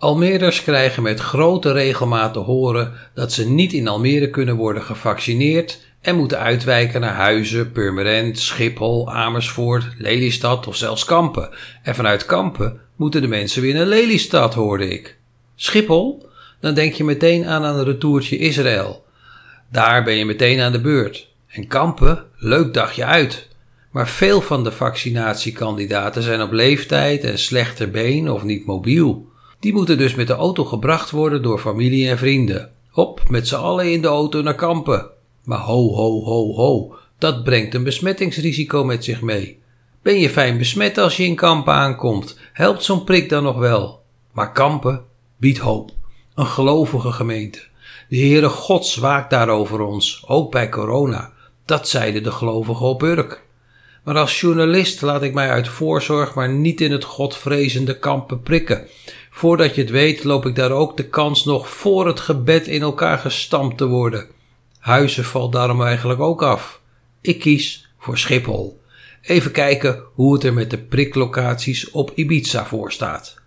Almeerders krijgen met grote regelmaat te horen dat ze niet in Almere kunnen worden gevaccineerd en moeten uitwijken naar Huizen, Purmerend, Schiphol, Amersfoort, Lelystad of zelfs Kampen. En vanuit Kampen moeten de mensen weer naar Lelystad, hoorde ik. Schiphol? Dan denk je meteen aan een retourtje Israël. Daar ben je meteen aan de beurt. En Kampen? Leuk dagje uit. Maar veel van de vaccinatiekandidaten zijn op leeftijd en slechter been of niet mobiel. Die moeten dus met de auto gebracht worden door familie en vrienden. Hop, met z'n allen in de auto naar Kampen. Maar ho, ho, ho, ho, dat brengt een besmettingsrisico met zich mee. Ben je fijn besmet als je in Kampen aankomt? Helpt zo'n prik dan nog wel? Maar Kampen biedt hoop. Een gelovige gemeente. De Heere Gods waakt daarover ons, ook bij corona. Dat zeiden de gelovigen op Urk. Maar als journalist laat ik mij uit voorzorg maar niet in het godvrezende kampen prikken. Voordat je het weet loop ik daar ook de kans nog voor het gebed in elkaar gestampt te worden. Huizen valt daarom eigenlijk ook af. Ik kies voor Schiphol. Even kijken hoe het er met de priklocaties op Ibiza voor staat.